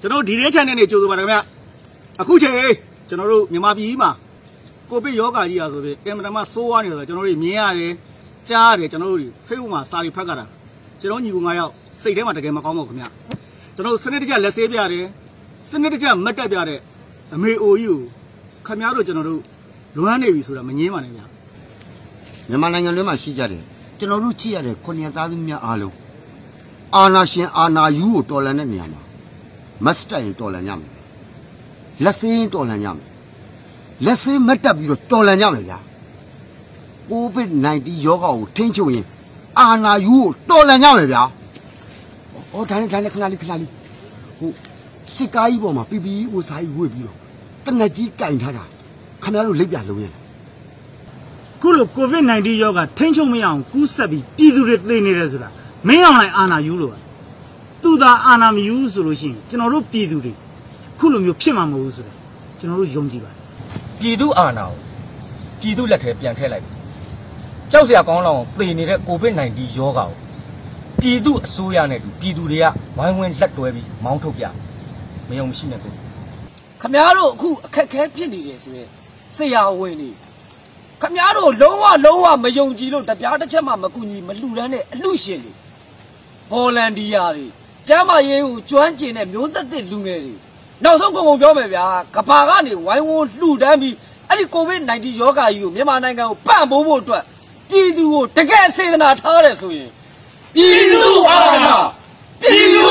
ကျွန်တော်ဒီနေ့ channel နဲ့ကြိုဆိုပါတယ်ခင်ဗျအခုချိန်ကျွန်တော်တို့မြန်မာပြည်မှာကိုဗစ်ရောဂါကြီးอ่ะဆိုပြီးအင်မတန်မှဆိုးဝါးနေတယ်ဆိုကျွန်တော်တို့မြင်ရတယ်ကြားရတယ်ကျွန်တော်တို့ Facebook မှာစာတွေဖတ်ကြတာကျွန်တော်ညီကို9ယောက်စိတ်ထဲမှာတကယ်မကောင်းပါဘူးခင်ဗျကျွန်တော်စနစ်တကျလက်ဆေးပြတယ်စနစ်တကျမတ်တက်ပြတဲ့အမေအိုကြီးကိုခင်ဗျားတို့ကျွန်တော်တို့လွမ်းနေပြီဆိုတာမငင်းပါနဲ့ဗျမြန်မာနိုင်ငံတွင်းမှာရှိကြတယ် ကျွန်တော်တို့ကြည့်ရတဲ့ခုနှစ်သားသမီးများအားလုံးအာနာရှင်အာနာယူကိုတော်လန်တဲ့နေရာမှာမတ်စတိုင်တော်လန်ကြမယ်လက်စင်းတော်လန်ကြမယ်လက်စင်းမတ်တက်ပြီးတော့တော်လန်ကြမယ်ဗျာကိုဗစ် -19 ရောဂါကိုထိန်းချုပ်ရင်အာနာယူကိုတော်လန်ကြမယ်ဗျာဟောဒါနဲ့ဒါနဲ့ခဏလေးခဏလေးဟိုစစ်ကားကြီးပေါ်မှာ PPE ဥစားကြီးဝှေ့ပြီးတော့တနက်ကြီးကင်ထားတာခင်ဗျားတို့လက်ပြလုံးရလား ခုလို COVID-19 ရောဂါထိန်းချုပ်မရအောင်ကူးဆက်ပြီးပြည်သူတွေသေနေတယ်ဆိုတာမင်းအောင်လိုက်အာနာယူလို့ပါသူသာအာနာမယူဆိုလို့ရှိရင်ကျွန်တော်တို့ပြည်သူတွေခုလိုမျိုးဖြစ်မှာမဟုတ်ဘူးဆိုတာကျွန်တော်တို့ယုံကြည်ပါတယ်ပြည်သူအာဏာကိုပြည်သူလက်ထဲပြန်ထည့်လိုက်ပြီကြောက်စရာကောင်းလောက်အောင်သေနေတဲ့ COVID-19 ရောဂါကိုပြည်သူအစိုးရနဲ့တူပြည်သူတွေကဝိုင်းဝန်းလက်တွဲပြီးမောင်းထုတ်ပြမယုံမရှိနဲ့ကိုခမားတို့အခုအခက်ခဲဖြစ်နေတယ်ဆိုရင်ဆရာဝန်တွေ ခမားတို့လုံးဝလုံးဝမယုံကြည်လို့တပြားတစ်ချက်မှမကူညီမလှူဒန်းတဲ့အလှရှင်တွေဗော်လန်တီယာတွေကျမ်းမာရေးကိုကျွမ်းကျင်တဲ့မျိုးသက်သစ်လူငယ်တွေနောက်ဆုံးကုန်ကုန်ပြောမယ်ဗျာကဘာကနေဝိုင်းဝန်းလှူဒန်းပြီးအဲ့ဒီကိုဗစ် -19 ရောဂါကြီးကိုမြန်မာနိုင်ငံကိုပံ့ပိုးဖို့အတွက်ပြည်သူကိုတကယ်စေတနာထားတယ်ဆိုရင်ပြည်သူအာဏာပြည်သူ